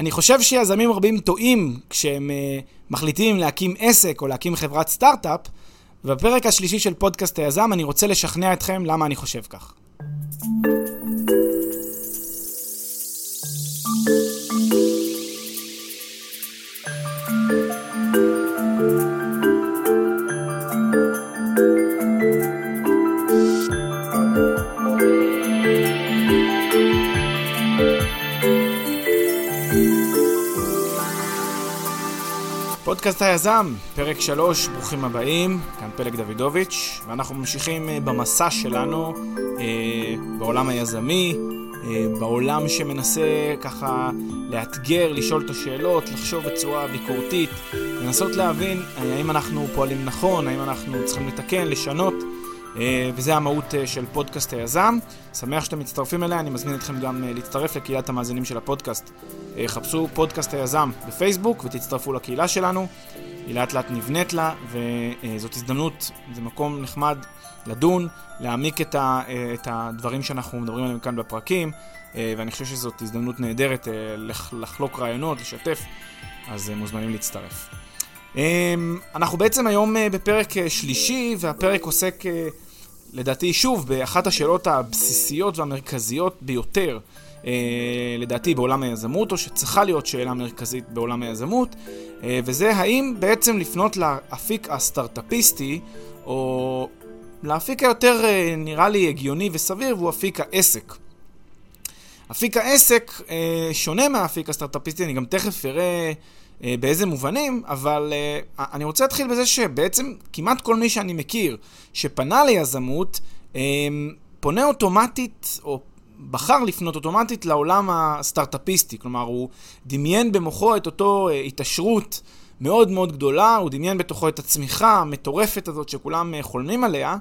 אני חושב שיזמים רבים טועים כשהם uh, מחליטים להקים עסק או להקים חברת סטארט-אפ, ובפרק השלישי של פודקאסט היזם אני רוצה לשכנע אתכם למה אני חושב כך. פודקאסט היזם, פרק 3, ברוכים הבאים, כאן פלג דוידוביץ', ואנחנו ממשיכים אה, במסע שלנו אה, בעולם היזמי, אה, בעולם שמנסה ככה לאתגר, לשאול את השאלות, לחשוב בצורה ביקורתית, לנסות להבין אה, האם אנחנו פועלים נכון, האם אנחנו צריכים לתקן, לשנות. אה, וזה המהות אה, של פודקאסט היזם. שמח שאתם מצטרפים אליה, אני מזמין אתכם גם אה, להצטרף לקהילת המאזינים של הפודקאסט. חפשו פודקאסט היזם בפייסבוק ותצטרפו לקהילה שלנו. היא לאט לאט נבנית לה, וזאת הזדמנות, זה מקום נחמד לדון, להעמיק את, ה, את הדברים שאנחנו מדברים עליהם כאן בפרקים, ואני חושב שזאת הזדמנות נהדרת לחלוק רעיונות, לשתף, אז מוזמנים להצטרף. אמ, אנחנו בעצם היום אה, בפרק אה, שלישי, והפרק עוסק, אה, לדעתי, שוב, באחת השאלות הבסיסיות והמרכזיות ביותר, לדעתי, בעולם היזמות, או שצריכה להיות שאלה מרכזית בעולם היזמות, וזה האם בעצם לפנות לאפיק הסטארטאפיסטי, או לאפיק היותר, נראה לי, הגיוני וסביר, והוא אפיק העסק. אפיק העסק שונה מהאפיק הסטארטאפיסטי, אני גם תכף אראה... אה, באיזה מובנים, אבל uh, אני רוצה להתחיל בזה שבעצם כמעט כל מי שאני מכיר שפנה ליזמות, um, פונה אוטומטית, או בחר לפנות אוטומטית לעולם הסטארט-אפיסטי. כלומר, הוא דמיין במוחו את אותו התעשרות מאוד מאוד גדולה, הוא דמיין בתוכו את הצמיחה המטורפת הזאת שכולם חולמים עליה.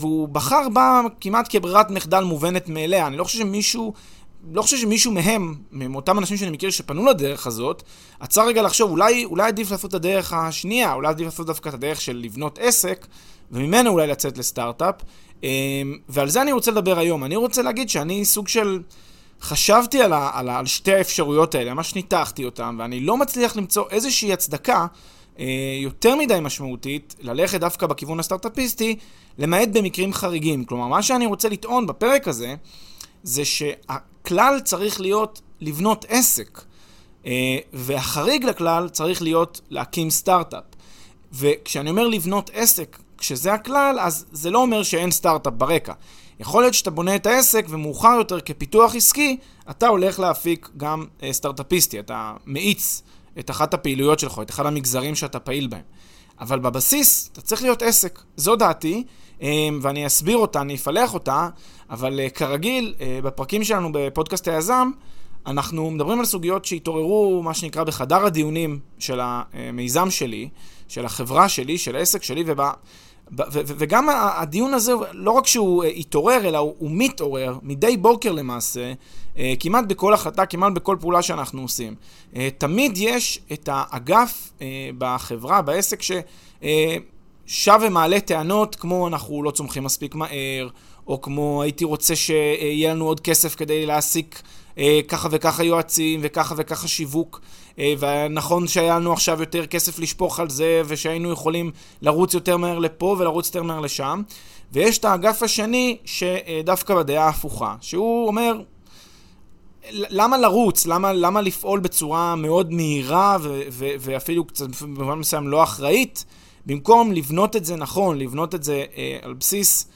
והוא בחר בה כמעט כברירת מחדל מובנת מאליה. אני לא חושב שמישהו לא חושב שמישהו מהם, מאותם אנשים שאני מכיר שפנו לדרך הזאת, עצר רגע לחשוב, אולי, אולי עדיף לעשות את הדרך השנייה, אולי עדיף לעשות דווקא את הדרך של לבנות עסק, וממנו אולי לצאת לסטארט-אפ. אמ, ועל זה אני רוצה לדבר היום. אני רוצה להגיד שאני סוג של... חשבתי על, ה, על, ה, על שתי האפשרויות האלה, ממש ניתחתי אותן, ואני לא מצליח למצוא איזושהי הצדקה אה, יותר מדי משמעותית ללכת דווקא בכיוון הסטארט-אפיסטי, למעט במקרים חריגים. כלומר, מה שאני רוצה לטעון בפרק הזה, זה שהכלל צריך להיות לבנות עסק, אה, והחריג לכלל צריך להיות להקים סטארט-אפ. וכשאני אומר לבנות עסק, כשזה הכלל, אז זה לא אומר שאין סטארט-אפ ברקע. יכול להיות שאתה בונה את העסק ומאוחר יותר כפיתוח עסקי, אתה הולך להפיק גם אה, סטארט-אפיסטי, אתה מאיץ את אחת הפעילויות שלך, את אחד המגזרים שאתה פעיל בהם. אבל בבסיס, אתה צריך להיות עסק. זו דעתי, אמ, ואני אסביר אותה, אני אפלח אותה, אבל אה, כרגיל, אה, בפרקים שלנו בפודקאסט היזם, אנחנו מדברים על סוגיות שהתעוררו, מה שנקרא, בחדר הדיונים של המיזם שלי, של החברה שלי, של העסק שלי, ובה... וגם הדיון הזה, לא רק שהוא אה, התעורר, אלא הוא, מתעורר מדי בוקר למעשה, כמעט בכל החלטה, כמעט בכל פעולה שאנחנו עושים. תמיד יש את האגף בחברה, בעסק, ש... שב ומעלה טענות כמו אנחנו לא צומחים מספיק מהר, או כמו הייתי רוצה שיהיה לנו עוד כסף כדי להעסיק אה, ככה וככה יועצים וככה וככה שיווק, אה, ונכון שהיה לנו עכשיו יותר כסף לשפוך על זה, ושהיינו יכולים לרוץ יותר מהר לפה ולרוץ יותר מהר לשם. ויש את האגף השני שדווקא בדעה ההפוכה, שהוא אומר, למה לרוץ? למה, למה לפעול בצורה מאוד מהירה ו- ו- ואפילו קצת במובן מסוים לא אחראית? במקום לבנות את זה נכון, לבנות את זה אה, על בסיס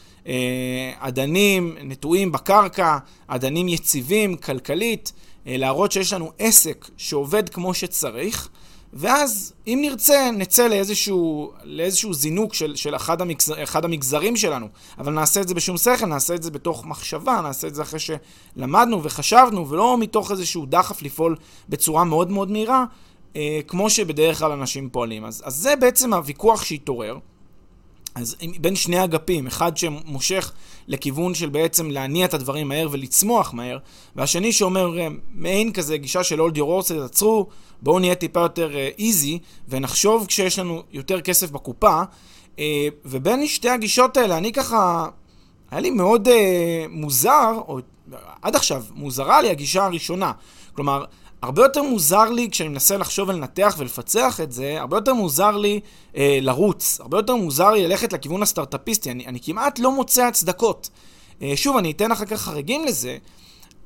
אדנים נטועים בקרקע, אדנים יציבים, כלכלית, אה, להראות שיש לנו עסק שעובד כמו שצריך, ואז אם נרצה, נצא לאיזשהו, לאיזשהו זינוק של, של אחד, המגזר, אחד המגזרים שלנו, אבל נעשה את זה בשום שכל, נעשה את זה בתוך מחשבה, נעשה את זה אחרי שלמדנו וחשבנו, ולא מתוך איזשהו דחף לפעול בצורה מאוד מאוד מהירה, אה, כמו שבדרך כלל אנשים פועלים. אז, אז זה בעצם הוויכוח שהתעורר. אז בין שני אגפים, אחד שמושך לכיוון של בעצם להניע את הדברים מהר ולצמוח מהר, והשני שאומר אה, מעין כזה גישה של אולד יור אורסט, עצרו, בואו נהיה טיפה יותר איזי, uh, ונחשוב כשיש לנו יותר כסף בקופה, uh, ובין שתי הגישות האלה, אני ככה, היה לי מאוד מוזר, או עד עכשיו, מוזרה לי הגישה הראשונה. כלומר, הרבה יותר מוזר לי, כשאני מנסה לחשוב ולנתח ולפצח את זה, הרבה יותר מוזר לי אה, לרוץ, הרבה יותר מוזר לי ללכת לכיוון הסטארט-אפיסטי, אני, אני כמעט לא מוצא הצדקות. אה, שוב, אני אתן אחר כך חריגים לזה,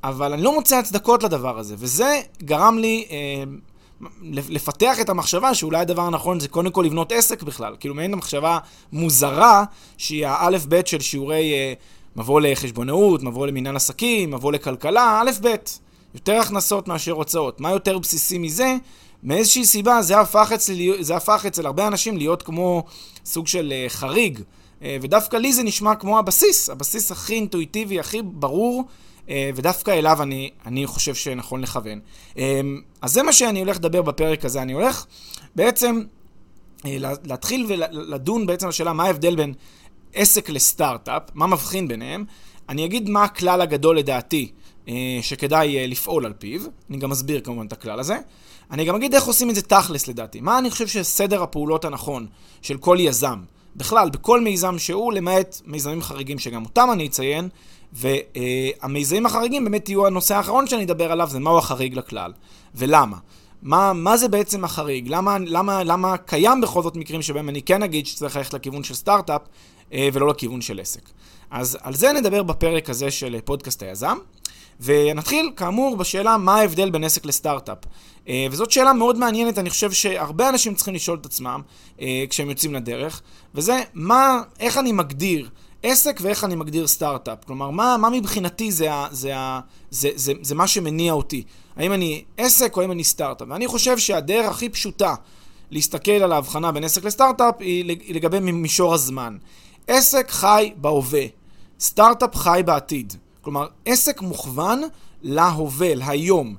אבל אני לא מוצא הצדקות לדבר הזה, וזה גרם לי אה, לפתח את המחשבה שאולי הדבר הנכון זה קודם כל לבנות עסק בכלל. כאילו מעין המחשבה מוזרה, שהיא האלף בית של שיעורי אה, מבוא לחשבונאות, מבוא למנהל עסקים, מבוא לכלכלה, אלף בית. יותר הכנסות מאשר הוצאות. מה יותר בסיסי מזה? מאיזושהי סיבה זה הפך, אצל, זה הפך אצל הרבה אנשים להיות כמו סוג של uh, חריג. Uh, ודווקא לי זה נשמע כמו הבסיס, הבסיס הכי אינטואיטיבי, הכי ברור, uh, ודווקא אליו אני, אני חושב שנכון לכוון. אז זה מה שאני הולך לדבר בפרק הזה. אני הולך בעצם להתחיל ולדון בעצם בשאלה מה ההבדל בין עסק לסטארט-אפ, מה מבחין ביניהם. אני אגיד מה הכלל הגדול לדעתי אה, שכדאי אה, לפעול על פיו. אני גם אסביר כמובן את הכלל הזה. אני גם אגיד איך עושים את זה תכלס לדעתי. מה אני חושב שסדר הפעולות הנכון של כל יזם, בכלל, בכל מיזם שהוא, למעט מיזמים חריגים שגם אותם אני אציין, והמיזמים החריגים באמת יהיו הנושא האחרון שאני אדבר עליו, זה מהו החריג לכלל, ולמה. מה, מה זה בעצם החריג? למה, למה, למה קיים בכל זאת מקרים שבהם אני כן אגיד שצריך ללכת לכיוון של סטארט-אפ אה, ולא לכיוון של עסק? אז על זה נדבר בפרק הזה של פודקאסט היזם. ונתחיל, כאמור, בשאלה מה ההבדל בין עסק לסטארט-אפ. אה, וזאת שאלה מאוד מעניינת, אני חושב שהרבה אנשים צריכים לשאול את עצמם אה, כשהם יוצאים לדרך, וזה מה, איך אני מגדיר עסק ואיך אני מגדיר סטארט-אפ. כלומר, מה, מה מבחינתי זה, זה, זה, זה, זה מה שמניע אותי. האם אני עסק או האם אני סטארט-אפ. ואני חושב שהדרך הכי פשוטה להסתכל על ההבחנה בין עסק לסטארט-אפ היא לגבי מישור הזמן. עסק חי בהווה, סטארט-אפ חי בעתיד. כלומר, עסק מוכוון להווה, להיום.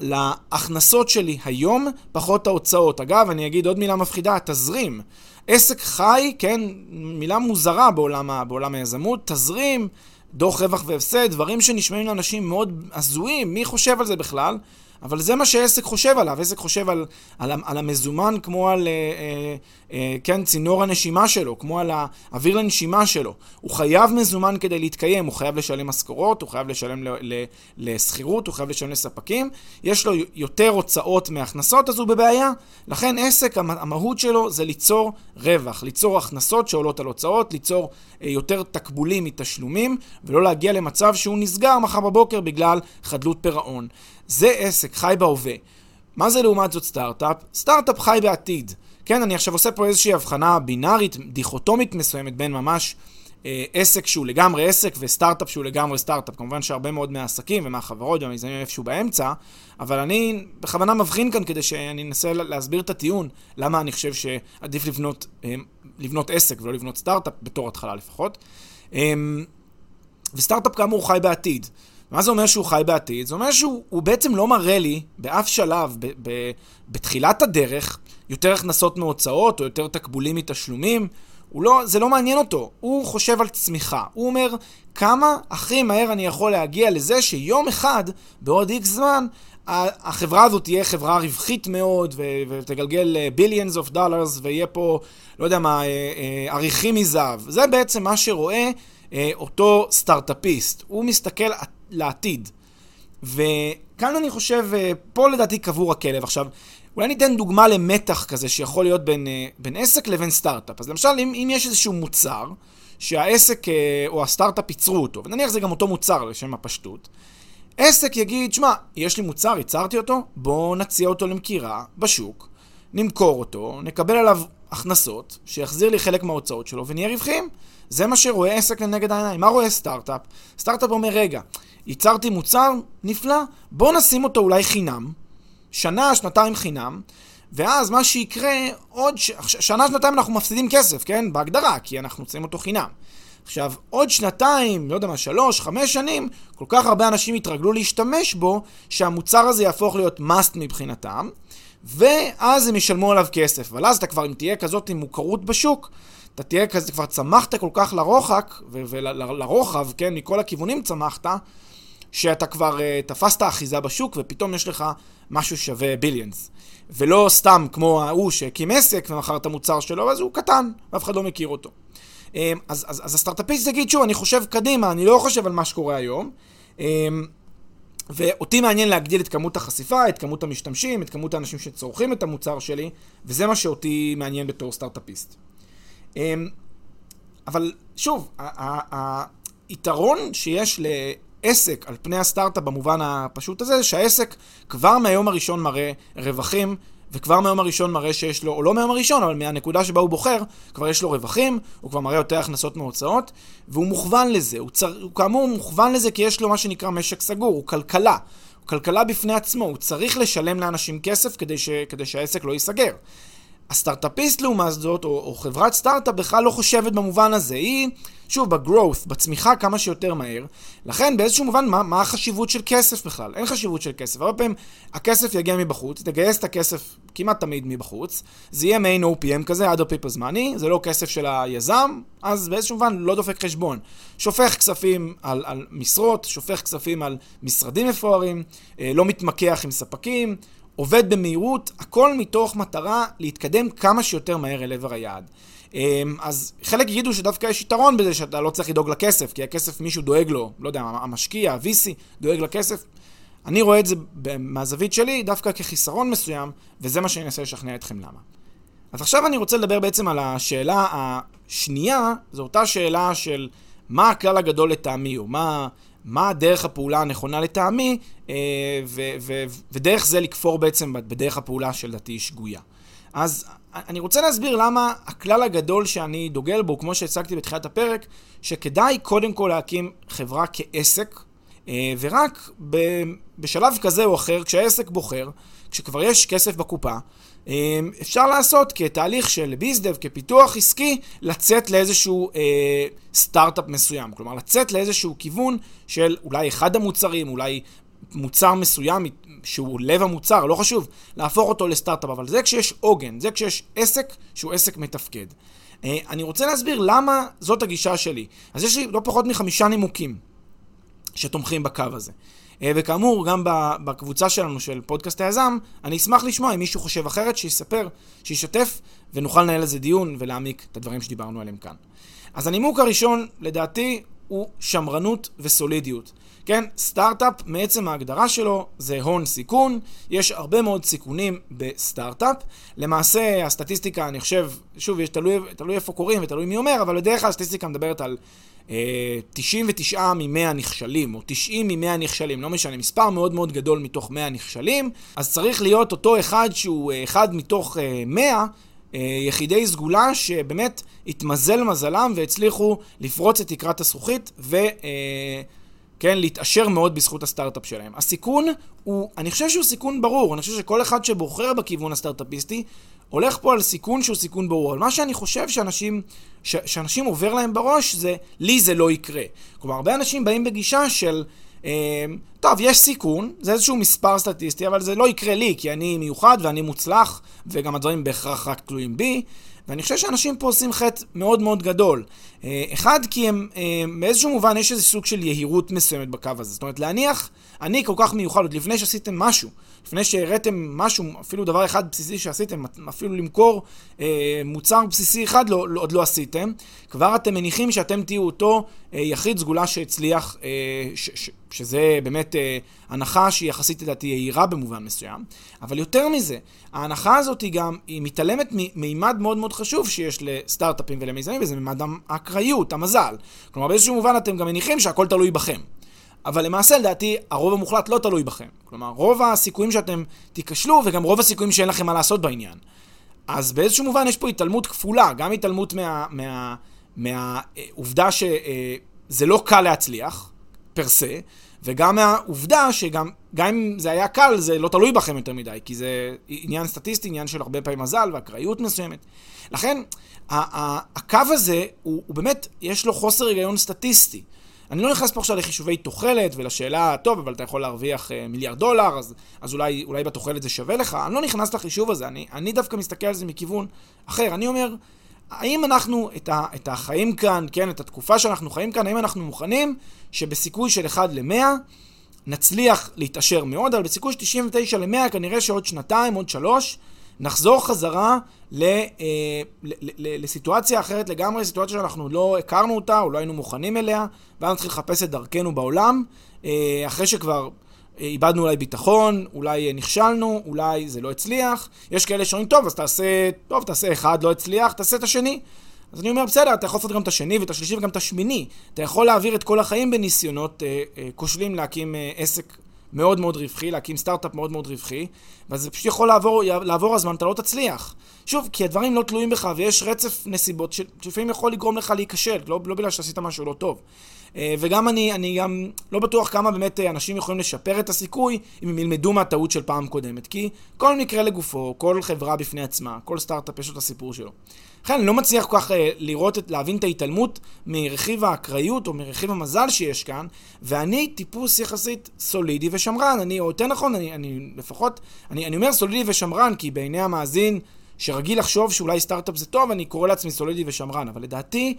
להכנסות שלי היום, פחות ההוצאות. אגב, אני אגיד עוד מילה מפחידה, תזרים. עסק חי, כן, מילה מוזרה בעולם, בעולם היזמות, תזרים, דוח רווח והפסד, דברים שנשמעים לאנשים מאוד הזויים, מי חושב על זה בכלל? אבל זה מה שעסק חושב עליו, עסק חושב על, על, על המזומן כמו על, אה, אה, אה, כן, צינור הנשימה שלו, כמו על האוויר לנשימה שלו. הוא חייב מזומן כדי להתקיים, הוא חייב לשלם משכורות, הוא חייב לשלם לשכירות, הוא חייב לשלם לספקים, יש לו יותר הוצאות מהכנסות, אז הוא בבעיה. לכן עסק, המהות שלו זה ליצור רווח, ליצור הכנסות שעולות על הוצאות, ליצור אה, יותר תקבולים מתשלומים, ולא להגיע למצב שהוא נסגר מחר בבוקר בגלל חדלות פירעון. זה עסק, חי בהווה. מה זה לעומת זאת סטארט-אפ? סטארט-אפ חי בעתיד. כן, אני עכשיו עושה פה איזושהי הבחנה בינארית, דיכוטומית מסוימת בין ממש אה, עסק שהוא לגמרי עסק וסטארט-אפ שהוא לגמרי סטארט-אפ. כמובן שהרבה מאוד מהעסקים ומהחברות והמיזמים איפשהו באמצע, אבל אני בכוונה מבחין כאן כדי שאני אנסה להסביר את הטיעון, למה אני חושב שעדיף לבנות, אה, לבנות עסק ולא לבנות סטארט-אפ, בתור התחלה לפחות. אה, וסטארט-אפ כאמור חי בעתיד. מה זה אומר שהוא חי בעתיד? זה אומר שהוא בעצם לא מראה לי באף שלב, ב, ב, בתחילת הדרך, יותר הכנסות מהוצאות או יותר תקבולים מתשלומים. לא, זה לא מעניין אותו, הוא חושב על צמיחה. הוא אומר, כמה הכי מהר אני יכול להגיע לזה שיום אחד, בעוד איקס זמן, החברה הזאת תהיה חברה רווחית מאוד, ותגלגל ביליאנס אוף דולרס, ויהיה פה, לא יודע מה, עריכים אה, אה, מזהב. זה בעצם מה שרואה אה, אותו סטארט-אפיסט. הוא מסתכל לעתיד. וכאן אני חושב, אה, פה לדעתי קבור הכלב. עכשיו, אולי ניתן דוגמה למתח כזה שיכול להיות בין, אה, בין עסק לבין סטארט-אפ. אז למשל, אם, אם יש איזשהו מוצר, שהעסק אה, או הסטארט-אפ ייצרו אותו, ונניח זה גם אותו מוצר לשם הפשטות, עסק יגיד, שמע, יש לי מוצר, ייצרתי אותו, בואו נציע אותו למכירה בשוק, נמכור אותו, נקבל עליו הכנסות, שיחזיר לי חלק מההוצאות שלו ונהיה רווחים. זה מה שרואה עסק לנגד העיניים. מה רואה סטארט-אפ? סטארט-אפ אומר, רגע, ייצרתי מוצר נפלא, בוא נשים אותו אולי חינם, שנה, שנתיים חינם, ואז מה שיקרה, עוד ש... שנה, שנתיים אנחנו מפסידים כסף, כן? בהגדרה, כי אנחנו מוצאים אותו חינם. עכשיו, עוד שנתיים, לא יודע מה, שלוש, חמש שנים, כל כך הרבה אנשים יתרגלו להשתמש בו, שהמוצר הזה יהפוך להיות must מבחינתם, ואז הם ישלמו עליו כסף. אבל אז אתה כבר, אם תהיה כזאת עם מוכרות בשוק, אתה תהיה כזה, כבר צמחת כל כך לרוחק, ולרוחב, כן, מכל הכיוונים צמחת, שאתה כבר uh, תפסת אחיזה בשוק, ופתאום יש לך משהו שווה ביליאנס. ולא סתם כמו ההוא שהקים עסק ומכר את המוצר שלו, אז הוא קטן, ואף אחד לא מכיר אותו. Um, אז, אז, אז הסטארט-אפיסט יגיד, שוב, אני חושב קדימה, אני לא חושב על מה שקורה היום. Um, ואותי מעניין להגדיל את כמות החשיפה, את כמות המשתמשים, את כמות האנשים שצורכים את המוצר שלי, וזה מה שאותי מעניין בתור סטארט-אפיסט. אמ, אבל שוב, היתרון שיש לעסק על פני הסטארט-אפ במובן הפשוט הזה, זה שהעסק כבר מהיום הראשון מראה רווחים וכבר מהיום הראשון מראה שיש לו, או לא מהיום הראשון, אבל מהנקודה שבה הוא בוחר, כבר יש לו רווחים, הוא כבר מראה יותר הכנסות מהוצאות, והוא מוכוון לזה. הוא, צר, הוא כאמור מוכוון לזה כי יש לו מה שנקרא משק סגור, הוא כלכלה. כלכלה בפני עצמו, הוא צריך לשלם לאנשים כסף כדי, ש, כדי שהעסק לא ייסגר. הסטארט-אפיסט לעומת זאת, או, או חברת סטארט-אפ בכלל לא חושבת במובן הזה. היא, שוב, בגרואות, בצמיחה כמה שיותר מהר. לכן באיזשהו מובן, מה, מה החשיבות של כסף בכלל? אין חשיבות של כסף. הרבה פעמים הכסף יגיע מבחוץ, תגייס את הכסף כמעט תמיד מבחוץ. זה יהיה מעין OPM כזה, other people's money, זה לא כסף של היזם, אז באיזשהו מובן לא דופק חשבון. שופך כספים על, על משרות, שופך כספים על משרדים מפוארים, אה, לא מתמקח עם ספקים. עובד במהירות, הכל מתוך מטרה להתקדם כמה שיותר מהר אל עבר היעד. אמ, אז חלק יגידו שדווקא יש יתרון בזה שאתה לא צריך לדאוג לכסף, כי הכסף מישהו דואג לו, לא יודע, המשקיע, ה-VC, דואג לכסף. אני רואה את זה מהזווית שלי דווקא כחיסרון מסוים, וזה מה שאני אנסה לשכנע אתכם למה. אז עכשיו אני רוצה לדבר בעצם על השאלה השנייה, זו אותה שאלה של מה הכלל הגדול לטעמי, או מה, מה דרך הפעולה הנכונה לטעמי, אה, ודרך זה לכפור בעצם בדרך הפעולה שלדעתי שגויה. אז אני רוצה להסביר למה הכלל הגדול שאני דוגל בו, כמו שהצגתי בתחילת הפרק, שכדאי קודם כל להקים חברה כעסק, אה, ורק בשלב כזה או אחר, כשהעסק בוחר, כשכבר יש כסף בקופה, אפשר לעשות כתהליך של ביזדב, כפיתוח עסקי, לצאת לאיזשהו אה, סטארט-אפ מסוים. כלומר, לצאת לאיזשהו כיוון של אולי אחד המוצרים, אולי מוצר מסוים שהוא לב המוצר, לא חשוב, להפוך אותו לסטארט-אפ, אבל זה כשיש עוגן, זה כשיש עסק שהוא עסק מתפקד. אה, אני רוצה להסביר למה זאת הגישה שלי. אז יש לי לא פחות מחמישה נימוקים שתומכים בקו הזה. אה, וכאמור, גם בקבוצה שלנו של פודקאסט היזם, אני אשמח לשמוע אם מישהו חושב אחרת, שיספר, שישתף, ונוכל לנהל איזה דיון ולהעמיק את הדברים שדיברנו עליהם כאן. אז הנימוק הראשון, לדעתי, הוא שמרנות וסולידיות. כן, סטארט-אפ, מעצם ההגדרה שלו, זה הון סיכון. יש הרבה מאוד סיכונים בסטארט-אפ. למעשה, הסטטיסטיקה, אני חושב, שוב, יש תלוי, תלוי איפה קוראים ותלוי מי אומר, אבל בדרך כלל הסטטיסטיקה מדברת על 99 מ-100 נכשלים, או 90 מ-100 נכשלים, לא משנה, מספר מאוד מאוד גדול מתוך 100 נכשלים, אז צריך להיות אותו אחד שהוא אה, אחד מתוך אה, 100, אה, יחידי סגולה שבאמת התמזל מזלם והצליחו לפרוץ את תקרת הזכוכית ו... אה, כן, להתעשר מאוד בזכות הסטארט-אפ שלהם. הסיכון הוא, אני חושב שהוא סיכון ברור, אני חושב שכל אחד שבוחר בכיוון הסטארט-אפיסטי, הולך פה על סיכון שהוא סיכון ברור. אבל מה שאני חושב שאנשים, ש, שאנשים עובר להם בראש זה, לי זה לא יקרה. כלומר, הרבה אנשים באים בגישה של, אה, טוב, יש סיכון, זה איזשהו מספר סטטיסטי, אבל זה לא יקרה לי, כי אני מיוחד ואני מוצלח, וגם הדברים בהכרח רק תלויים בי. ואני חושב שאנשים פה עושים חטא מאוד מאוד גדול. אה, אחד, כי הם, אה, באיזשהו מובן יש איזה סוג של יהירות מסוימת בקו הזה. זאת אומרת, להניח, אני כל כך מיוחד, עוד לפני שעשיתם משהו, לפני שהראיתם משהו, אפילו דבר אחד בסיסי שעשיתם, אפילו למכור אה, מוצר בסיסי אחד לא, לא, עוד לא עשיתם, כבר אתם מניחים שאתם תהיו אותו אה, יחיד סגולה שהצליח, אה, ש, ש, שזה באמת אה, הנחה שהיא יחסית לדעתי יהירה במובן מסוים, אבל יותר מזה, ההנחה הזאת היא גם, היא מתעלמת ממימד מאוד מאוד חשוב שיש לסטארט-אפים ולמיזמים, וזה מימד האקראיות, המזל. כלומר, באיזשהו מובן אתם גם מניחים שהכל תלוי בכם. אבל למעשה, לדעתי, הרוב המוחלט לא תלוי בכם. כלומר, רוב הסיכויים שאתם תיכשלו, וגם רוב הסיכויים שאין לכם מה לעשות בעניין. אז באיזשהו מובן יש פה התעלמות כפולה, גם התעלמות מהעובדה מה, מה, שזה לא קל להצליח, פר סה, וגם מהעובדה שגם גם אם זה היה קל, זה לא תלוי בכם יותר מדי, כי זה עניין סטטיסטי, עניין של הרבה פעמים מזל ואקראיות מסוימת. לכן, הקו הזה, הוא, הוא באמת, יש לו חוסר היגיון סטטיסטי. אני לא נכנס פה עכשיו לחישובי תוחלת ולשאלה, טוב, אבל אתה יכול להרוויח uh, מיליארד דולר, אז, אז אולי, אולי בתוחלת זה שווה לך. אני לא נכנס לחישוב הזה, אני, אני דווקא מסתכל על זה מכיוון אחר. אני אומר, האם אנחנו, את, ה, את החיים כאן, כן, את התקופה שאנחנו חיים כאן, האם אנחנו מוכנים שבסיכוי של 1 ל-100 נצליח להתעשר מאוד, אבל בסיכוי של 99 ל-100 כנראה שעוד שנתיים, עוד שלוש, נחזור חזרה ל, אה, ל, ל, ל, לסיטואציה אחרת לגמרי, סיטואציה שאנחנו לא הכרנו אותה, או לא היינו מוכנים אליה, ואז נתחיל לחפש את דרכנו בעולם, אה, אחרי שכבר איבדנו אולי ביטחון, אולי נכשלנו, אולי זה לא הצליח. יש כאלה שאומרים, טוב, אז תעשה, טוב, תעשה אחד, לא הצליח, תעשה את השני. אז אני אומר, בסדר, אתה יכול לעשות גם את השני ואת השלישי וגם את השמיני. אתה יכול להעביר את כל החיים בניסיונות אה, אה, כושלים להקים אה, עסק מאוד מאוד רווחי, להקים סטארט-אפ מאוד מאוד רווחי, ואז זה פשוט יכול לעבור, לעבור הזמן, אתה לא תצליח. שוב, כי הדברים לא תלויים בך, ויש רצף נסיבות שלפעמים יכול לגרום לך להיכשל, לא, לא בגלל שעשית משהו לא טוב. אה, וגם אני, אני גם לא בטוח כמה באמת אה, אנשים יכולים לשפר את הסיכוי אם הם ילמדו מהטעות של פעם קודמת. כי כל מקרה לגופו, כל חברה בפני עצמה, כל סטארט-אפ יש לו את הסיפור שלו. לכן אני לא מצליח כל כך uh, לראות, את, להבין את ההתעלמות מרכיב האקראיות או מרכיב המזל שיש כאן, ואני טיפוס יחסית סולידי ושמרן, אני, או יותר נכון, אני, אני לפחות, אני, אני אומר סולידי ושמרן, כי בעיני המאזין שרגיל לחשוב שאולי סטארט-אפ זה טוב, אני קורא לעצמי סולידי ושמרן, אבל לדעתי...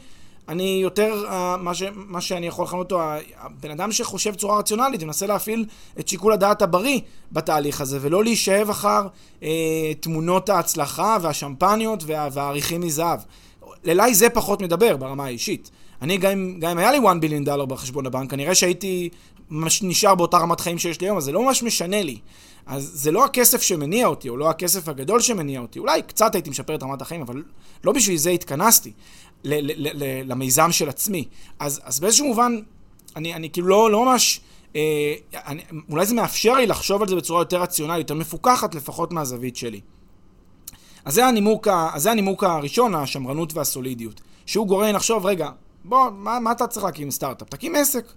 אני יותר, uh, מה, ש, מה שאני יכול לכנות אותו, הבן אדם שחושב בצורה רציונלית ומנסה להפעיל את שיקול הדעת הבריא בתהליך הזה, ולא להישאב אחר uh, תמונות ההצלחה והשמפניות וה, והעריכים מזהב. אליי זה פחות מדבר ברמה האישית. אני, גם אם, היה לי 1 ביליון דולר בחשבון הבנק, כנראה שהייתי נשאר באותה רמת חיים שיש לי היום, אז זה לא ממש משנה לי. אז זה לא הכסף שמניע אותי, או לא הכסף הגדול שמניע אותי. אולי קצת הייתי משפר את רמת החיים, אבל לא בשביל זה התכנסתי. למיזם של עצמי. אז, אז באיזשהו מובן, אני, אני כאילו לא, לא ממש... אה, אני, אולי זה מאפשר לי לחשוב על זה בצורה יותר רציונלית, יותר מפוקחת לפחות מהזווית שלי. אז זה הנימוק, אז זה הנימוק הראשון, השמרנות והסולידיות. שהוא גורם לחשוב, רגע, בוא, מה, מה אתה צריך להקים סטארט-אפ? תקים עסק.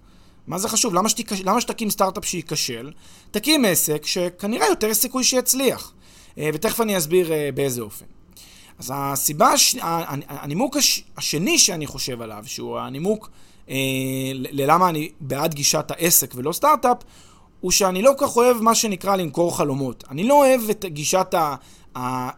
מה זה חשוב? למה, שתיק, למה שתקים סטארט-אפ שייכשל? תקים עסק שכנראה יותר סיכוי שיצליח. אה, ותכף אני אסביר אה, באיזה אופן. אז הסיבה, הש... הנימוק הש... השני שאני חושב עליו, שהוא הנימוק אה, ללמה אני בעד גישת העסק ולא סטארט-אפ, הוא שאני לא כל כך אוהב מה שנקרא למכור חלומות. אני לא אוהב את גישת ה...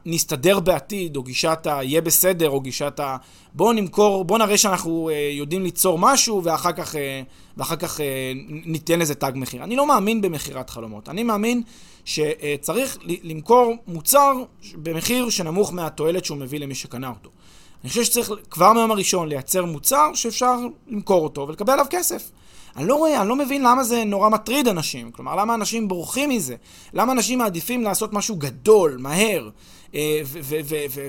נסתדר בעתיד, או גישת ה... יהיה בסדר, או גישת ה... בואו נמכור, בואו נראה שאנחנו אה, יודעים ליצור משהו, ואחר כך, אה, ואחר כך אה, ניתן לזה תג מחיר. אני לא מאמין במכירת חלומות. אני מאמין שצריך למכור מוצר במחיר שנמוך מהתועלת שהוא מביא למי שקנה אותו. אני חושב שצריך כבר מהיום הראשון לייצר מוצר שאפשר למכור אותו ולקבל עליו כסף. אני לא רואה, אני לא מבין למה זה נורא מטריד אנשים. כלומר, למה אנשים בורחים מזה? למה אנשים מעדיפים לעשות משהו גדול, מהר אה,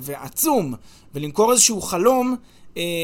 ועצום, ולמכור איזשהו חלום,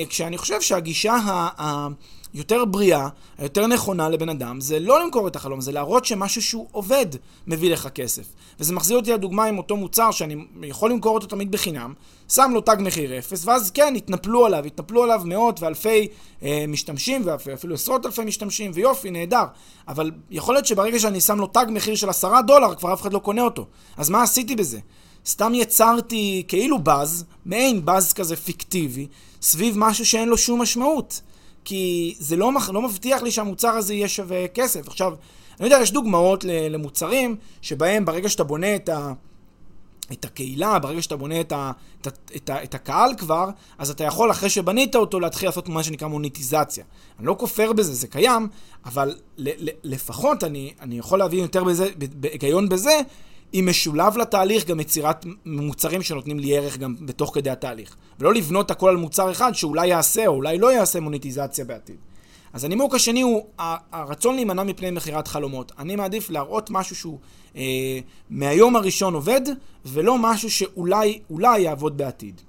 כשאני חושב שהגישה ה... יותר בריאה, היותר נכונה לבן אדם, זה לא למכור את החלום, זה להראות שמשהו שהוא עובד מביא לך כסף. וזה מחזיר אותי לדוגמה עם אותו מוצר שאני יכול למכור אותו תמיד בחינם, שם לו תג מחיר אפס, ואז כן, התנפלו עליו, התנפלו עליו מאות ואלפי אה, משתמשים, ואפילו עשרות אלפי משתמשים, ויופי, נהדר. אבל יכול להיות שברגע שאני שם לו תג מחיר של עשרה דולר, כבר אף אחד לא קונה אותו. אז מה עשיתי בזה? סתם יצרתי כאילו באז, מעין באז כזה פיקטיבי, סביב משהו שאין לו שום משמעות. כי זה לא, לא מבטיח לי שהמוצר הזה יהיה שווה כסף. עכשיו, אני יודע, יש דוגמאות למוצרים שבהם ברגע שאתה בונה את, ה, את הקהילה, ברגע שאתה בונה את, ה, את, ה, את, ה, את הקהל כבר, אז אתה יכול, אחרי שבנית אותו, להתחיל לעשות מה שנקרא מוניטיזציה. אני לא כופר בזה, זה קיים, אבל ל, ל, לפחות אני, אני יכול להבין יותר בזה, בהיגיון בזה, אם משולב לתהליך גם יצירת מוצרים שנותנים לי ערך גם בתוך כדי התהליך. ולא לבנות הכל על מוצר אחד שאולי יעשה או אולי לא יעשה מוניטיזציה בעתיד. אז הנימוק השני הוא הרצון להימנע מפני מכירת חלומות. אני מעדיף להראות משהו שהוא אה, מהיום הראשון עובד, ולא משהו שאולי אולי יעבוד בעתיד.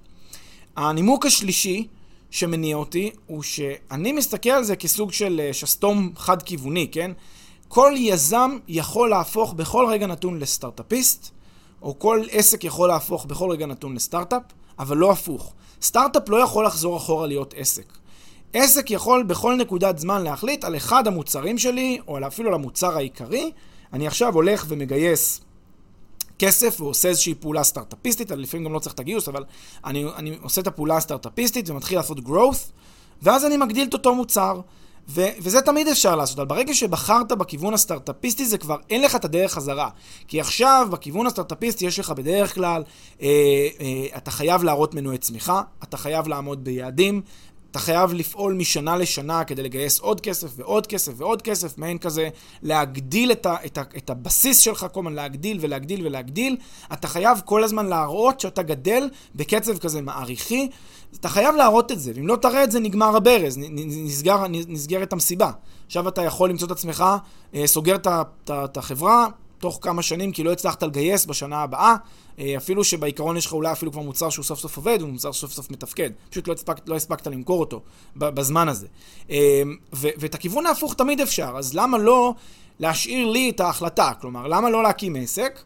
הנימוק השלישי שמניע אותי הוא שאני מסתכל על זה כסוג של אה, שסתום חד-כיווני, כן? כל יזם יכול להפוך בכל רגע נתון לסטארט-אפיסט, או כל עסק יכול להפוך בכל רגע נתון לסטארט-אפ, אבל לא הפוך. סטארט-אפ לא יכול לחזור אחורה להיות עסק. עסק יכול בכל נקודת זמן להחליט על אחד המוצרים שלי, או אפילו על המוצר העיקרי. אני עכשיו הולך ומגייס כסף ועושה איזושהי פעולה סטארט-אפיסטית, אני לפעמים גם לא צריך את הגיוס, אבל אני, אני עושה את הפעולה הסטארט-אפיסטית ומתחיל לעשות growth, ואז אני מגדיל את אותו מוצר. ו- וזה תמיד אפשר לעשות, אבל ברגע שבחרת בכיוון הסטארט-אפיסטי זה כבר אין לך את הדרך חזרה. כי עכשיו בכיוון הסטארט-אפיסטי יש לך בדרך כלל, אה, אה, אתה חייב להראות מנועי צמיחה, אתה חייב לעמוד ביעדים, אתה חייב לפעול משנה לשנה כדי לגייס עוד כסף ועוד כסף ועוד כסף, מעין כזה להגדיל את, ה, את, ה, את הבסיס שלך, כל הזמן להגדיל ולהגדיל ולהגדיל. אתה חייב כל הזמן להראות שאתה גדל בקצב כזה מעריכי. אתה חייב להראות את זה, ואם לא תראה את זה, נגמר הברז, נסגר, נסגרת המסיבה. עכשיו אתה יכול למצוא את עצמך, אה, סוגר את החברה, תוך כמה שנים, כי לא הצלחת לגייס בשנה הבאה, אה, אפילו שבעיקרון יש לך אולי אפילו כבר מוצר שהוא סוף סוף עובד, הוא מוצר סוף סוף מתפקד. פשוט לא הספקת, לא הספקת למכור אותו בזמן הזה. אה, ו- ואת הכיוון ההפוך תמיד אפשר, אז למה לא להשאיר לי את ההחלטה? כלומר, למה לא להקים עסק?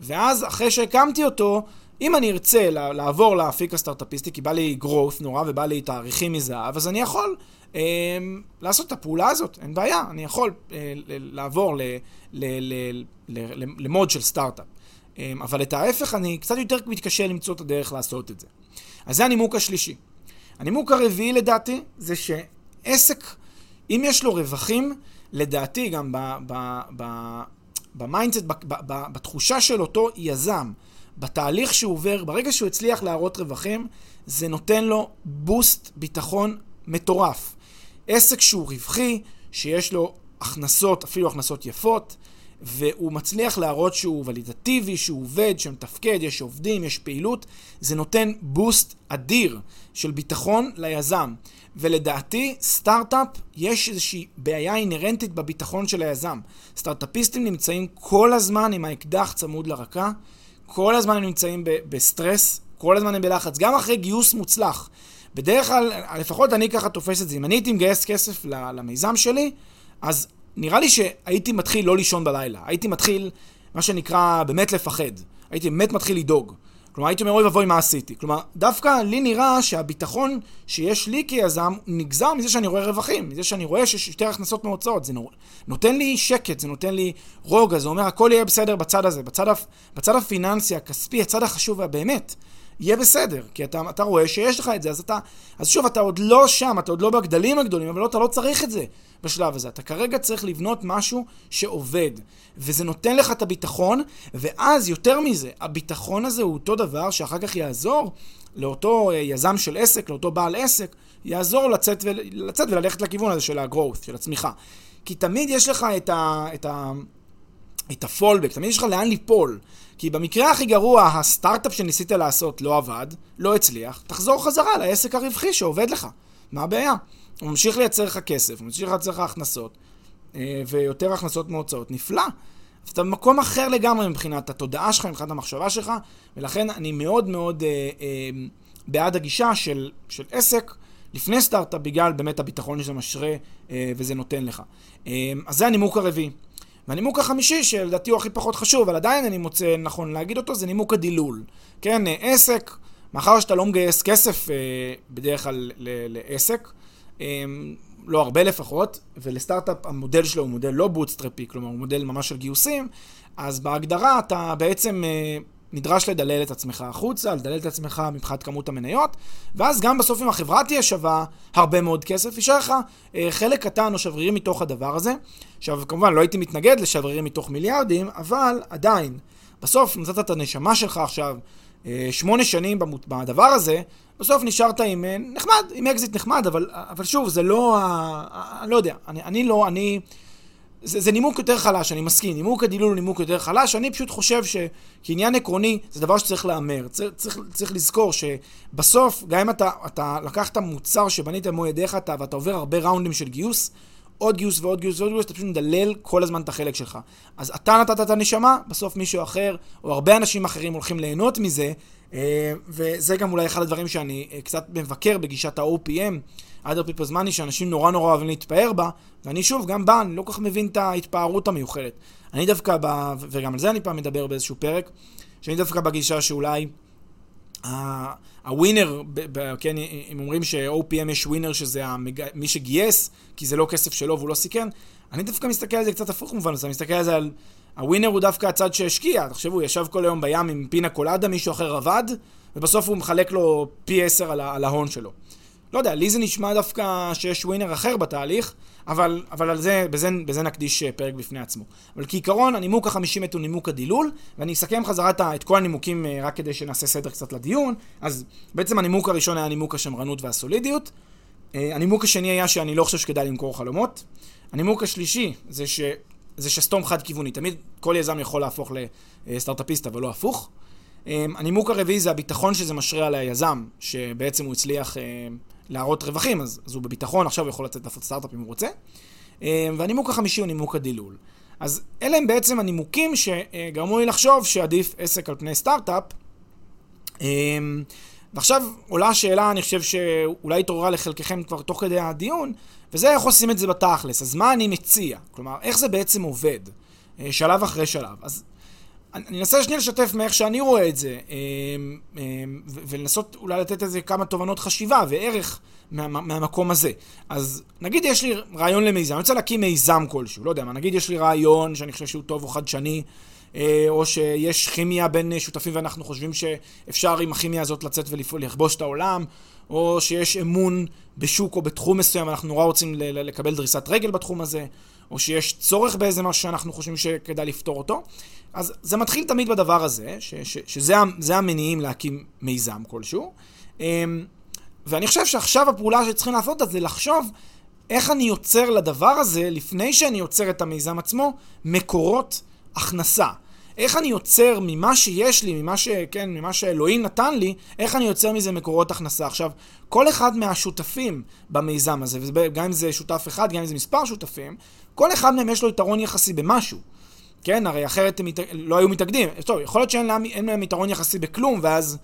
ואז אחרי שהקמתי אותו, אם אני ארצה לעבור לאפיק הסטארט-אפיסטי, כי בא לי growth נורא ובא לי תאריכים מזהב, אז אני יכול אה, לעשות את הפעולה הזאת, אין בעיה, אני יכול אה, לעבור ל mode של סטארט-אפ. אה, אבל את ההפך, אני קצת יותר מתקשה למצוא את הדרך לעשות את זה. אז זה הנימוק השלישי. הנימוק הרביעי לדעתי, זה שעסק, אם יש לו רווחים, לדעתי גם ב mindset, בתחושה של אותו יזם, בתהליך שהוא עובר, ברגע שהוא הצליח להראות רווחים, זה נותן לו בוסט ביטחון מטורף. עסק שהוא רווחי, שיש לו הכנסות, אפילו הכנסות יפות, והוא מצליח להראות שהוא ולידטיבי, שהוא עובד, שמתפקד, יש עובדים, יש פעילות, זה נותן בוסט אדיר של ביטחון ליזם. ולדעתי, סטארט-אפ, יש איזושהי בעיה אינהרנטית בביטחון של היזם. סטארט-אפיסטים נמצאים כל הזמן עם האקדח צמוד לרקה, כל הזמן הם נמצאים בסטרס, כל הזמן הם בלחץ, גם אחרי גיוס מוצלח. בדרך כלל, לפחות אני ככה תופס את זה, אם אני הייתי מגייס כסף למיזם שלי, אז נראה לי שהייתי מתחיל לא לישון בלילה. הייתי מתחיל, מה שנקרא, באמת לפחד. הייתי באמת מתחיל לדאוג. כלומר, הייתי אומר, אוי ואבוי, מה עשיתי? כלומר, דווקא לי נראה שהביטחון שיש לי כיזם נגזר מזה שאני רואה רווחים, מזה שאני רואה שיש יותר הכנסות מהוצאות. זה נותן לי שקט, זה נותן לי רוגע, זה אומר, הכל יהיה בסדר בצד הזה, בצד, בצד הפיננסי, הכספי, הצד החשוב והבאמת. יהיה בסדר, כי אתה, אתה רואה שיש לך את זה, אז אתה... אז שוב, אתה עוד לא שם, אתה עוד לא בגדלים הגדולים, אבל לא, אתה לא צריך את זה בשלב הזה. אתה כרגע צריך לבנות משהו שעובד, וזה נותן לך את הביטחון, ואז, יותר מזה, הביטחון הזה הוא אותו דבר שאחר כך יעזור לאותו אה, יזם של עסק, לאותו בעל עסק, יעזור לצאת, ו... לצאת וללכת לכיוון הזה של ה-growth, של הצמיחה. כי תמיד יש לך את ה... את ה... את הפולבק, תמיד יש לך לאן ליפול. כי במקרה הכי גרוע, הסטארט-אפ שניסית לעשות לא עבד, לא הצליח, תחזור חזרה לעסק הרווחי שעובד לך. מה הבעיה? הוא ממשיך לייצר לך כסף, הוא ממשיך לייצר לך הכנסות, אה, ויותר הכנסות מהוצאות. נפלא. אתה במקום אחר לגמרי מבחינת התודעה שלך, מבחינת המחשבה שלך, ולכן אני מאוד מאוד אה, אה, בעד הגישה של, של עסק לפני סטארט-אפ, בגלל באמת הביטחון שזה משרה אה, וזה נותן לך. אה, אז זה הנימוק הרביעי. והנימוק החמישי, שלדעתי הוא הכי פחות חשוב, אבל עדיין אני מוצא נכון להגיד אותו, זה נימוק הדילול. כן, עסק, מאחר שאתה לא מגייס כסף אה, בדרך כלל לעסק, אה, לא הרבה לפחות, ולסטארט-אפ המודל שלו הוא מודל לא בוטסטרפי, כלומר הוא מודל ממש של גיוסים, אז בהגדרה אתה בעצם אה, נדרש לדלל את עצמך החוצה, לדלל את עצמך מבחינת כמות המניות, ואז גם בסוף אם החברה תהיה שווה הרבה מאוד כסף, יישאר לך אה, חלק קטן או שברירי מתוך הדבר הזה. עכשיו, כמובן, לא הייתי מתנגד לשברירים מתוך מיליארדים, אבל עדיין, בסוף נתת את הנשמה שלך עכשיו אה, שמונה שנים בדבר הזה, בסוף נשארת עם אה, נחמד, עם אקזיט נחמד, אבל, אבל שוב, זה לא, אני לא יודע, אני, אני לא, אני... זה, זה נימוק יותר חלש, אני מסכים. נימוק הדילול הוא נימוק יותר חלש. אני פשוט חושב שכעניין עקרוני, זה דבר שצריך להמר. צריך, צריך, צריך לזכור שבסוף, גם אם אתה, אתה לקחת מוצר שבנית במו ידיך אתה, ואתה עובר הרבה ראונדים של גיוס, עוד גיוס ועוד גיוס ועוד גיוס, אתה פשוט מדלל כל הזמן את החלק שלך. אז אתה נתת את הנשמה, בסוף מישהו אחר, או הרבה אנשים אחרים הולכים ליהנות מזה, אה, וזה גם אולי אחד הדברים שאני אה, קצת מבקר בגישת ה-OPM. Other people's money, שאנשים נורא נורא אוהבים להתפאר בה, ואני שוב, גם בה, אני לא כל כך מבין את ההתפארות המיוחדת. אני דווקא, ב, וגם על זה אני פעם מדבר באיזשהו פרק, שאני דווקא בגישה שאולי הווינר, כן, אם אומרים ש-OPM יש ווינר שזה המג... מי שגייס, כי זה לא כסף שלו והוא לא סיכן, אני דווקא מסתכל על זה קצת הפוך במובן הזה, אני מסתכל על זה על... הווינר הוא דווקא הצד שהשקיע, תחשבו, הוא ישב כל היום בים עם פינה קולדה, מישהו אחר עבד, ובסוף הוא מחלק לו פי עשר על, על ההון שלו. לא יודע, לי זה נשמע דווקא שיש ווינר אחר בתהליך, אבל, אבל על זה, בזה, בזה נקדיש אה, פרק בפני עצמו. אבל כעיקרון, הנימוק החמישי מת הוא נימוק הדילול, ואני אסכם חזרה את כל הנימוקים אה, רק כדי שנעשה סדר קצת לדיון. אז בעצם הנימוק הראשון היה נימוק השמרנות והסולידיות. הנימוק השני היה שאני לא חושב שכדאי למכור חלומות. הנימוק השלישי זה, ש, זה שסתום חד-כיווני. תמיד כל יזם יכול להפוך לסטארט-אפיסט, אבל לא הפוך. הנימוק הרביעי זה הביטחון שזה משרה על היזם, שבעצם הוא הצליח להראות רווחים, אז, אז הוא בביטחון, עכשיו הוא יכול לצאת לעשות סטארט-אפ אם הוא רוצה. והנימוק החמישי הוא נימוק הדילול. אז אלה הם בעצם הנימוקים שגרמו לי לחשוב שעדיף עסק על פני סטארט-אפ. אמ, ועכשיו עולה השאלה, אני חושב שאולי התעוררה לחלקכם כבר תוך כדי הדיון, וזה איך עושים את זה בתכלס. אז מה אני מציע? כלומר, איך זה בעצם עובד? אה, שלב אחרי שלב. אז אני אנסה שנייה לשתף מאיך שאני רואה את זה, אמ, אמ, ולנסות אולי לתת איזה כמה תובנות חשיבה וערך מה, מהמקום הזה. אז נגיד יש לי רעיון למיזם, אני רוצה להקים מיזם כלשהו, לא יודע מה, נגיד יש לי רעיון שאני חושב שהוא טוב או חדשני, אה, או שיש כימיה בין שותפים ואנחנו חושבים שאפשר עם הכימיה הזאת לצאת ולכבוש את העולם, או שיש אמון בשוק או בתחום מסוים, אנחנו נורא רוצים לקבל דריסת רגל בתחום הזה, או שיש צורך באיזה משהו שאנחנו חושבים שכדאי לפתור אותו. אז זה מתחיל תמיד בדבר הזה, ש, ש, שזה המניעים להקים מיזם כלשהו. אמ, ואני חושב שעכשיו הפעולה שצריכים לעשות זה לחשוב איך אני יוצר לדבר הזה, לפני שאני יוצר את המיזם עצמו, מקורות הכנסה. איך אני יוצר ממה שיש לי, ממה, ש, כן, ממה שאלוהים נתן לי, איך אני יוצר מזה מקורות הכנסה. עכשיו, כל אחד מהשותפים במיזם הזה, וגם אם זה שותף אחד, גם אם זה מספר שותפים, כל אחד מהם יש לו יתרון יחסי במשהו. כן, הרי אחרת הם מת... לא היו מתאגדים. טוב, יכול להיות שאין להם, להם יתרון יחסי בכלום, ואז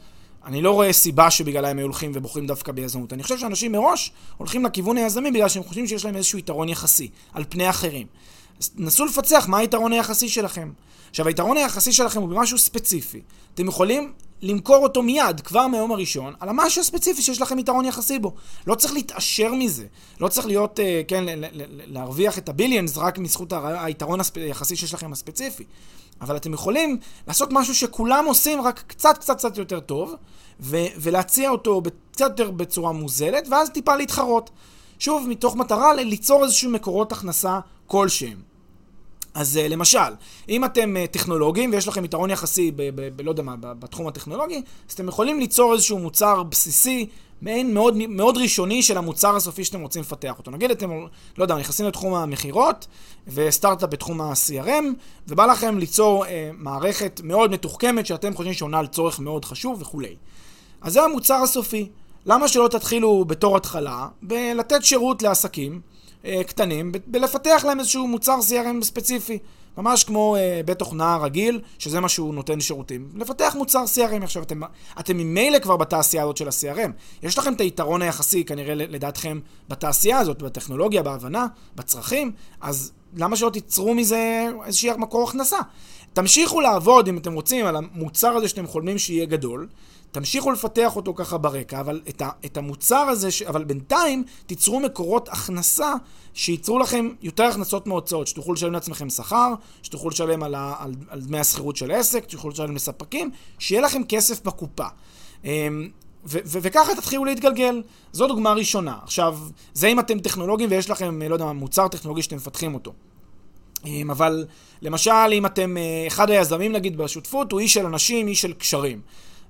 אני לא רואה סיבה שבגללה הם היו הולכים ובוחרים דווקא ביזמות. אני חושב שאנשים מראש הולכים לכיוון היזמי בגלל שהם חושבים שיש להם איזשהו יתרון יחסי על פני אחרים. אז נסו לפצח מה היתרון היחסי שלכם. עכשיו, היתרון היחסי שלכם הוא במשהו ספציפי. אתם יכולים למכור אותו מיד, כבר מהיום הראשון, על המשהו הספציפי שיש לכם יתרון יחסי בו. לא צריך להתעשר מזה. לא צריך להיות, uh, כן, להרוויח את הביליאנס רק מזכות היתרון היחסי שיש לכם הספציפי. אבל אתם יכולים לעשות משהו שכולם עושים, רק קצת קצת קצת יותר טוב, ולהציע אותו קצת יותר בצורה מוזלת, ואז טיפה להתחרות. שוב, מתוך מטרה ליצור איזשהו מקורות הכנסה כלשהם. אז uh, למשל, אם אתם uh, טכנולוגים ויש לכם יתרון יחסי, ב, ב, ב, לא יודע מה, בתחום הטכנולוגי, אז אתם יכולים ליצור איזשהו מוצר בסיסי, מעין מאוד, מאוד ראשוני של המוצר הסופי שאתם רוצים לפתח אותו. נגיד אתם, לא יודע, נכנסים לתחום המכירות וסטארט-אפ בתחום ה-CRM, ובא לכם ליצור uh, מערכת מאוד מתוחכמת שאתם חושבים שעונה על צורך מאוד חשוב וכולי. אז זה המוצר הסופי. למה שלא תתחילו בתור התחלה בלתת שירות לעסקים? אה, קטנים, בלפתח להם איזשהו מוצר CRM ספציפי. ממש כמו אה, בית תוכנה רגיל, שזה מה שהוא נותן שירותים. לפתח מוצר CRM. עכשיו, אתם, אתם ממילא כבר בתעשייה הזאת של ה-CRM. יש לכם את היתרון היחסי, כנראה לדעתכם, בתעשייה הזאת, בטכנולוגיה, בהבנה, בצרכים, אז למה שלא תיצרו מזה איזשהי מקור הכנסה? תמשיכו לעבוד, אם אתם רוצים, על המוצר הזה שאתם חולמים שיהיה גדול. תמשיכו לפתח אותו ככה ברקע, אבל את, ה, את המוצר הזה, ש, אבל בינתיים תיצרו מקורות הכנסה שייצרו לכם יותר הכנסות מהוצאות, שתוכלו לשלם לעצמכם שכר, שתוכלו לשלם על, ה, על, על דמי השכירות של העסק, שתוכלו לשלם לספקים, שיהיה לכם כסף בקופה. אמ, ו- ו- וככה תתחילו להתגלגל. זו דוגמה ראשונה. עכשיו, זה אם אתם טכנולוגים ויש לכם, לא יודע, מוצר טכנולוגי שאתם מפתחים אותו. אמ, אבל למשל, אם אתם, אה, אחד היזמים נגיד בשותפות הוא איש של אנשים, איש של קשרים.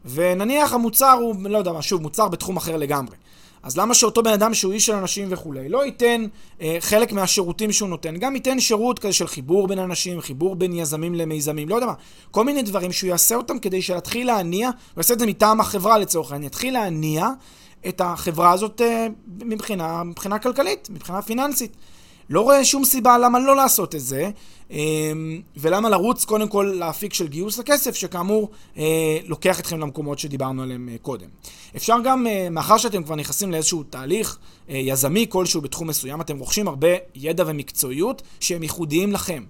ונניח המוצר הוא, לא יודע מה, שוב, מוצר בתחום אחר לגמרי. אז למה שאותו בן אדם שהוא איש של אנשים וכולי, לא ייתן אה, חלק מהשירותים שהוא נותן, גם ייתן שירות כזה של חיבור בין אנשים, חיבור בין יזמים למיזמים, לא יודע מה, כל מיני דברים שהוא יעשה אותם כדי שיתחיל להניע, הוא יעשה את זה מטעם החברה לצורך העניין, יתחיל להניע את החברה הזאת אה, מבחינה, מבחינה כלכלית, מבחינה פיננסית. לא רואה שום סיבה למה לא לעשות את זה, אמ, ולמה לרוץ קודם כל לאפיק של גיוס הכסף, שכאמור אה, לוקח אתכם למקומות שדיברנו עליהם אה, קודם. אפשר גם, אה, מאחר שאתם כבר נכנסים לאיזשהו תהליך יזמי כלשהו בתחום מסוים, אתם רוכשים הרבה ידע ומקצועיות שהם ייחודיים לכם.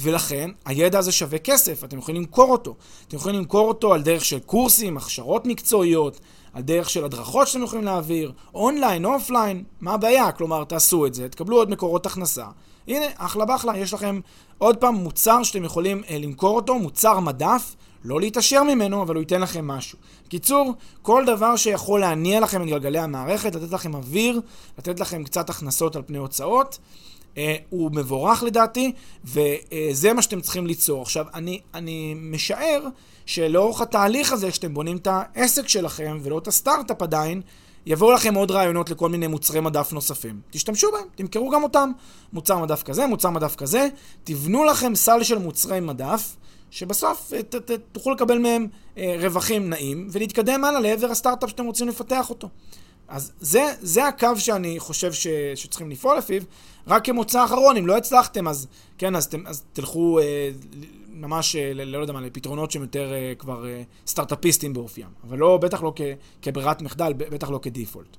ולכן הידע הזה שווה כסף, אתם יכולים למכור אותו. אתם יכולים למכור אותו על דרך של קורסים, הכשרות מקצועיות, על דרך של הדרכות שאתם יכולים להעביר, online, offline, מה הבעיה? כלומר, תעשו את זה, תקבלו עוד מקורות הכנסה. הנה, אחלה באחלה, יש לכם עוד פעם מוצר שאתם יכולים אה, למכור אותו, מוצר מדף, לא להתעשר ממנו, אבל הוא ייתן לכם משהו. בקיצור, כל דבר שיכול להניע לכם את גלגלי המערכת, לתת לכם אוויר, לתת לכם קצת הכנסות על פני הוצאות, אה, הוא מבורך לדעתי, וזה מה שאתם צריכים ליצור. עכשיו, אני, אני משער שלאורך התהליך הזה, שאתם בונים את העסק שלכם ולא את הסטארט-אפ עדיין, יבואו לכם עוד רעיונות לכל מיני מוצרי מדף נוספים. תשתמשו בהם, תמכרו גם אותם. מוצר מדף כזה, מוצר מדף כזה, תבנו לכם סל של מוצרי מדף, שבסוף ת, ת, תוכלו לקבל מהם אה, רווחים נעים, ולהתקדם הלאה לעבר הסטארט-אפ שאתם רוצים לפתח אותו. אז זה, זה הקו שאני חושב ש, שצריכים לפעול לפיו. רק כמוצא אחרון, אם לא הצלחתם, אז כן, אז, תם, אז תלכו אה, ממש, אה, לא יודע מה, לפתרונות שהם יותר אה, כבר אה, סטארט-אפיסטים באופיים. אבל לא, בטח לא כברירת מחדל, בטח לא כדיפולט.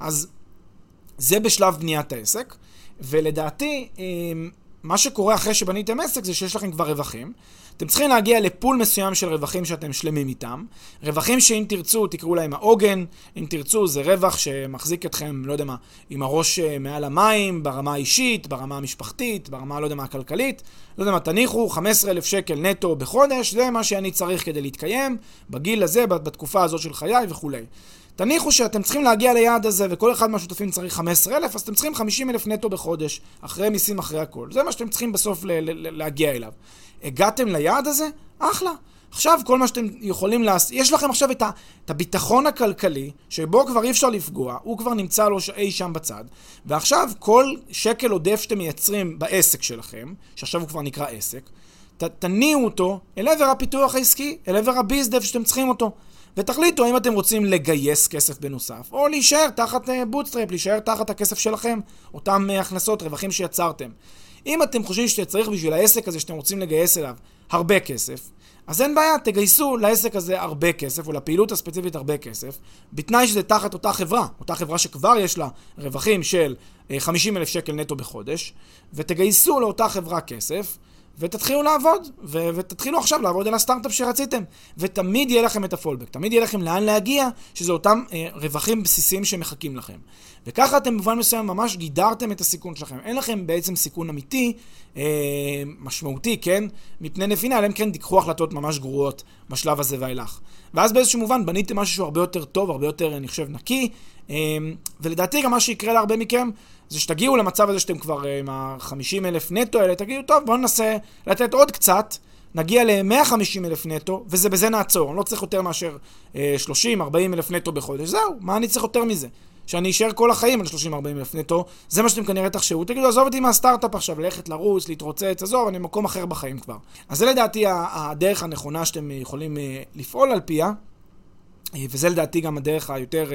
אז זה בשלב בניית העסק, ולדעתי, מה שקורה אחרי שבניתם עסק זה שיש לכם כבר רווחים. אתם צריכים להגיע לפול מסוים של רווחים שאתם שלמים איתם. רווחים שאם תרצו, תקראו להם העוגן. אם תרצו, זה רווח שמחזיק אתכם, לא יודע מה, עם הראש אה, מעל המים, ברמה האישית, ברמה המשפחתית, ברמה, לא יודע מה, הכלכלית. לא יודע מה, תניחו 15,000 שקל נטו בחודש, זה מה שאני צריך כדי להתקיים, בגיל הזה, בתקופה הזאת של חיי וכולי. תניחו שאתם צריכים להגיע ליעד הזה, וכל אחד מהשותפים צריך 15,000, אז אתם צריכים 50,000 נטו בחודש, אחרי מיסים, אחרי הכל. זה מה שאתם צריכים בסוף להגיע אליו. הגעתם ליעד הזה? אחלה. עכשיו כל מה שאתם יכולים לעשות, יש לכם עכשיו את, ה, את הביטחון הכלכלי, שבו כבר אי אפשר לפגוע, הוא כבר נמצא לו אי שם בצד, ועכשיו כל שקל עודף שאתם מייצרים בעסק שלכם, שעכשיו הוא כבר נקרא עסק, ת, תניעו אותו אל עבר הפיתוח העסקי, אל עבר הביזדב שאתם צריכים אותו. ותחליטו האם אתם רוצים לגייס כסף בנוסף, או להישאר תחת bootstrap, uh, להישאר תחת הכסף שלכם, אותם uh, הכנסות, רווחים שיצרתם. אם אתם חושבים שצריך בשביל העסק הזה שאתם רוצים לגייס אליו הרבה כסף, אז אין בעיה, תגייסו לעסק הזה הרבה כסף, או לפעילות הספציפית הרבה כסף, בתנאי שזה תחת אותה חברה, אותה חברה שכבר יש לה רווחים של 50 uh, אלף שקל נטו בחודש, ותגייסו לאותה חברה כסף, ותתחילו לעבוד, ו- ותתחילו עכשיו לעבוד על הסטארט-אפ שרציתם. ותמיד יהיה לכם את הפולבק, תמיד יהיה לכם לאן להגיע, שזה אותם אה, רווחים בסיסיים שמחכים לכם. וככה אתם במובן מסוים ממש גידרתם את הסיכון שלכם. אין לכם בעצם סיכון אמיתי, אה, משמעותי, כן? מפני נפינה, אלא אם כן תיקחו החלטות ממש גרועות בשלב הזה ואילך. ואז באיזשהו מובן בניתם משהו שהוא הרבה יותר טוב, הרבה יותר, אני חושב, נקי, אה, ולדעתי גם מה שיקרה להרבה מכם, זה שתגיעו למצב הזה שאתם כבר אה, עם ה-50 אלף נטו האלה, תגידו, טוב, בואו ננסה לתת עוד קצת, נגיע ל-150 אלף נטו, וזה בזה נעצור. אני לא צריך יותר מאשר 30-40 אה, אלף נטו בחודש. זהו, מה אני צריך יותר מזה? שאני אשאר כל החיים על 30-40 אלף נטו, זה מה שאתם כנראה תחשבו. תגידו, עזוב אותי מהסטארט-אפ עכשיו, ללכת לרוץ, להתרוצץ, עזוב, אני במקום אחר בחיים כבר. אז זה לדעתי הדרך הנכונה שאתם יכולים אה, לפעול על פיה, וזה לדעתי גם הדרך היותר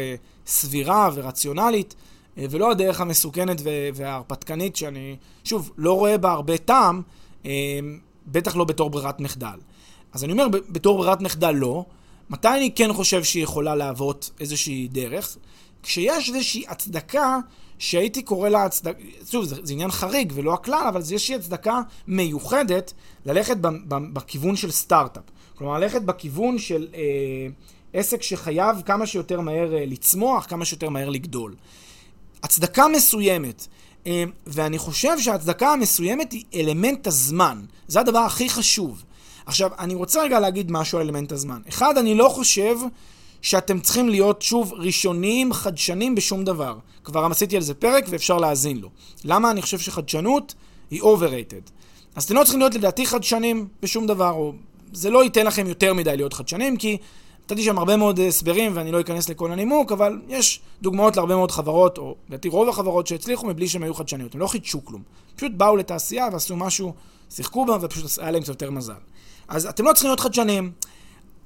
סבירה ורציונלית. אה, ולא הדרך המסוכנת וההרפתקנית שאני, שוב, לא רואה בה הרבה טעם, אה, בטח לא בתור ברירת מחדל. אז אני אומר, בתור ברירת מחדל לא. מתי אני כן חושב שהיא יכולה להוות איזושהי דרך? כשיש איזושהי הצדקה שהייתי קורא לה הצדקה, שוב, זה, זה עניין חריג ולא הכלל, אבל זה איזושהי הצדקה מיוחדת ללכת ב, ב, בכיוון של סטארט-אפ. כלומר, ללכת בכיוון של אה, עסק שחייב כמה שיותר מהר אה, לצמוח, כמה שיותר מהר לגדול. הצדקה מסוימת, אה, ואני חושב שההצדקה המסוימת היא אלמנט הזמן. זה הדבר הכי חשוב. עכשיו, אני רוצה רגע להגיד משהו על אלמנט הזמן. אחד, אני לא חושב שאתם צריכים להיות שוב ראשונים, חדשנים בשום דבר. כבר עשיתי על זה פרק ואפשר להאזין לו. למה אני חושב שחדשנות היא overrated. אז אתם לא צריכים להיות לדעתי חדשנים בשום דבר, או זה לא ייתן לכם יותר מדי להיות חדשנים, כי נתתי שם הרבה מאוד הסברים ואני לא אכנס לכל הנימוק, אבל יש דוגמאות להרבה מאוד חברות, או לדעתי רוב החברות שהצליחו מבלי שהם היו חדשניות. הם לא חידשו כלום. פשוט באו לתעשייה ועשו משהו, שיחקו בה ופשוט היה להם קצת יותר מזל. אז אתם לא צריכים להיות חדשניים.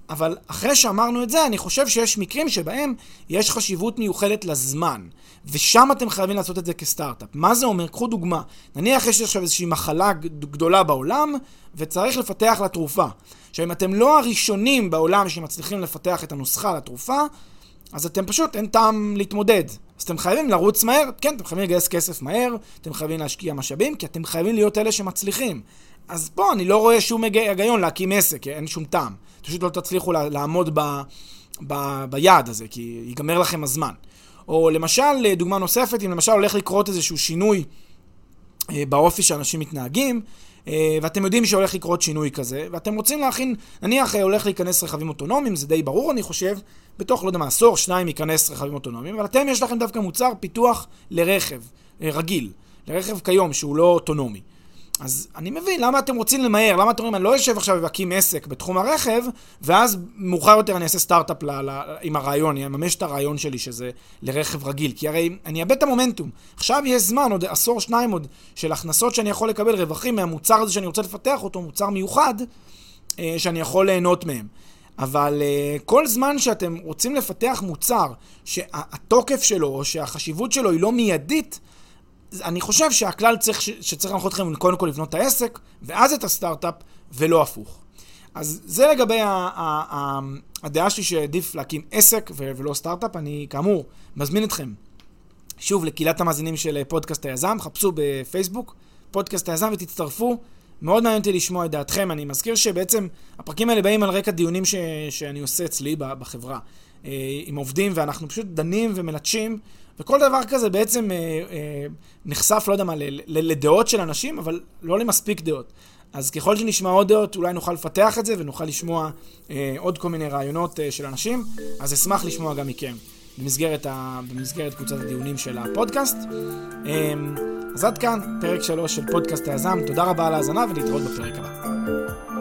אבל אחרי שאמרנו את זה, אני חושב שיש מקרים שבהם יש חשיבות מיוחדת לזמן, ושם אתם חייבים לעשות את זה כסטארט-אפ. מה זה אומר? קחו דוגמה. נניח יש עכשיו איזושהי מחלה גדולה בעולם, וצריך לפתח לה תרופה. עכשיו, אם אתם לא הראשונים בעולם שמצליחים לפתח את הנוסחה לתרופה, אז אתם פשוט, אין טעם להתמודד. אז אתם חייבים לרוץ מהר, כן, אתם חייבים לגייס כסף מהר, אתם חייבים להשקיע משאבים, כי אתם חייבים להיות אלה שמצליחים. אז פה אני לא רואה שום היגיון להקים עסק, אין שום טעם. פשוט לא תצליחו לעמוד ב, ב, ביעד הזה, כי ייגמר לכם הזמן. או למשל, דוגמה נוספת, אם למשל הולך לקרות איזשהו שינוי אה, באופי שאנשים מתנהגים, אה, ואתם יודעים שהולך לקרות שינוי כזה, ואתם רוצים להכין, נניח אה, הולך להיכנס רכבים אוטונומיים, זה די ברור אני חושב, בתוך, לא יודע מה, עשור, שניים ייכנס רכבים אוטונומיים, אבל אתם יש לכם דווקא מוצר פיתוח לרכב רגיל, לרכב כיום שהוא לא אוטונומי. אז אני מבין, למה אתם רוצים למהר? למה אתם אומרים, אני לא אשב עכשיו ואקים עסק בתחום הרכב, ואז מאוחר יותר אני אעשה סטארט-אפ ל- ל- עם הרעיון, אני אממש את הרעיון שלי שזה לרכב רגיל. כי הרי אני אאבד את המומנטום. עכשיו יש זמן, עוד עשור, שניים עוד, של הכנסות שאני יכול לקבל, רווחים מהמוצר הזה שאני רוצה לפתח אותו, מוצר מיוחד, אה, שאני יכול ליהנות מהם. אבל uh, כל זמן שאתם רוצים לפתח מוצר שהתוקף שלו או שהחשיבות שלו היא לא מיידית, אני חושב שהכלל צריך, שצריך להנחות אתכם קודם כל לבנות את העסק, ואז את הסטארט-אפ, ולא הפוך. אז זה לגבי ה- ה- ה- הדעה שלי שעדיף להקים עסק ולא סטארט-אפ. אני, כאמור, מזמין אתכם, שוב, לקהילת המאזינים של פודקאסט היזם, חפשו בפייסבוק, פודקאסט היזם ותצטרפו. מאוד מעניין אותי לשמוע את דעתכם. אני מזכיר שבעצם הפרקים האלה באים על רקע דיונים ש- שאני עושה אצלי בחברה. אה, עם עובדים, ואנחנו פשוט דנים ומלטשים, וכל דבר כזה בעצם אה, אה, נחשף, לא יודע מה, לדעות של אנשים, אבל לא למספיק דעות. אז ככל שנשמע עוד דעות, אולי נוכל לפתח את זה ונוכל לשמוע אה, עוד כל מיני רעיונות אה, של אנשים, אז אשמח לשמוע גם מכם במסגרת, ה, במסגרת קבוצת הדיונים של הפודקאסט. אה, אז עד כאן, פרק 3 של פודקאסט היזם. תודה רבה על ההאזנה ולהתראות בפרק הבא.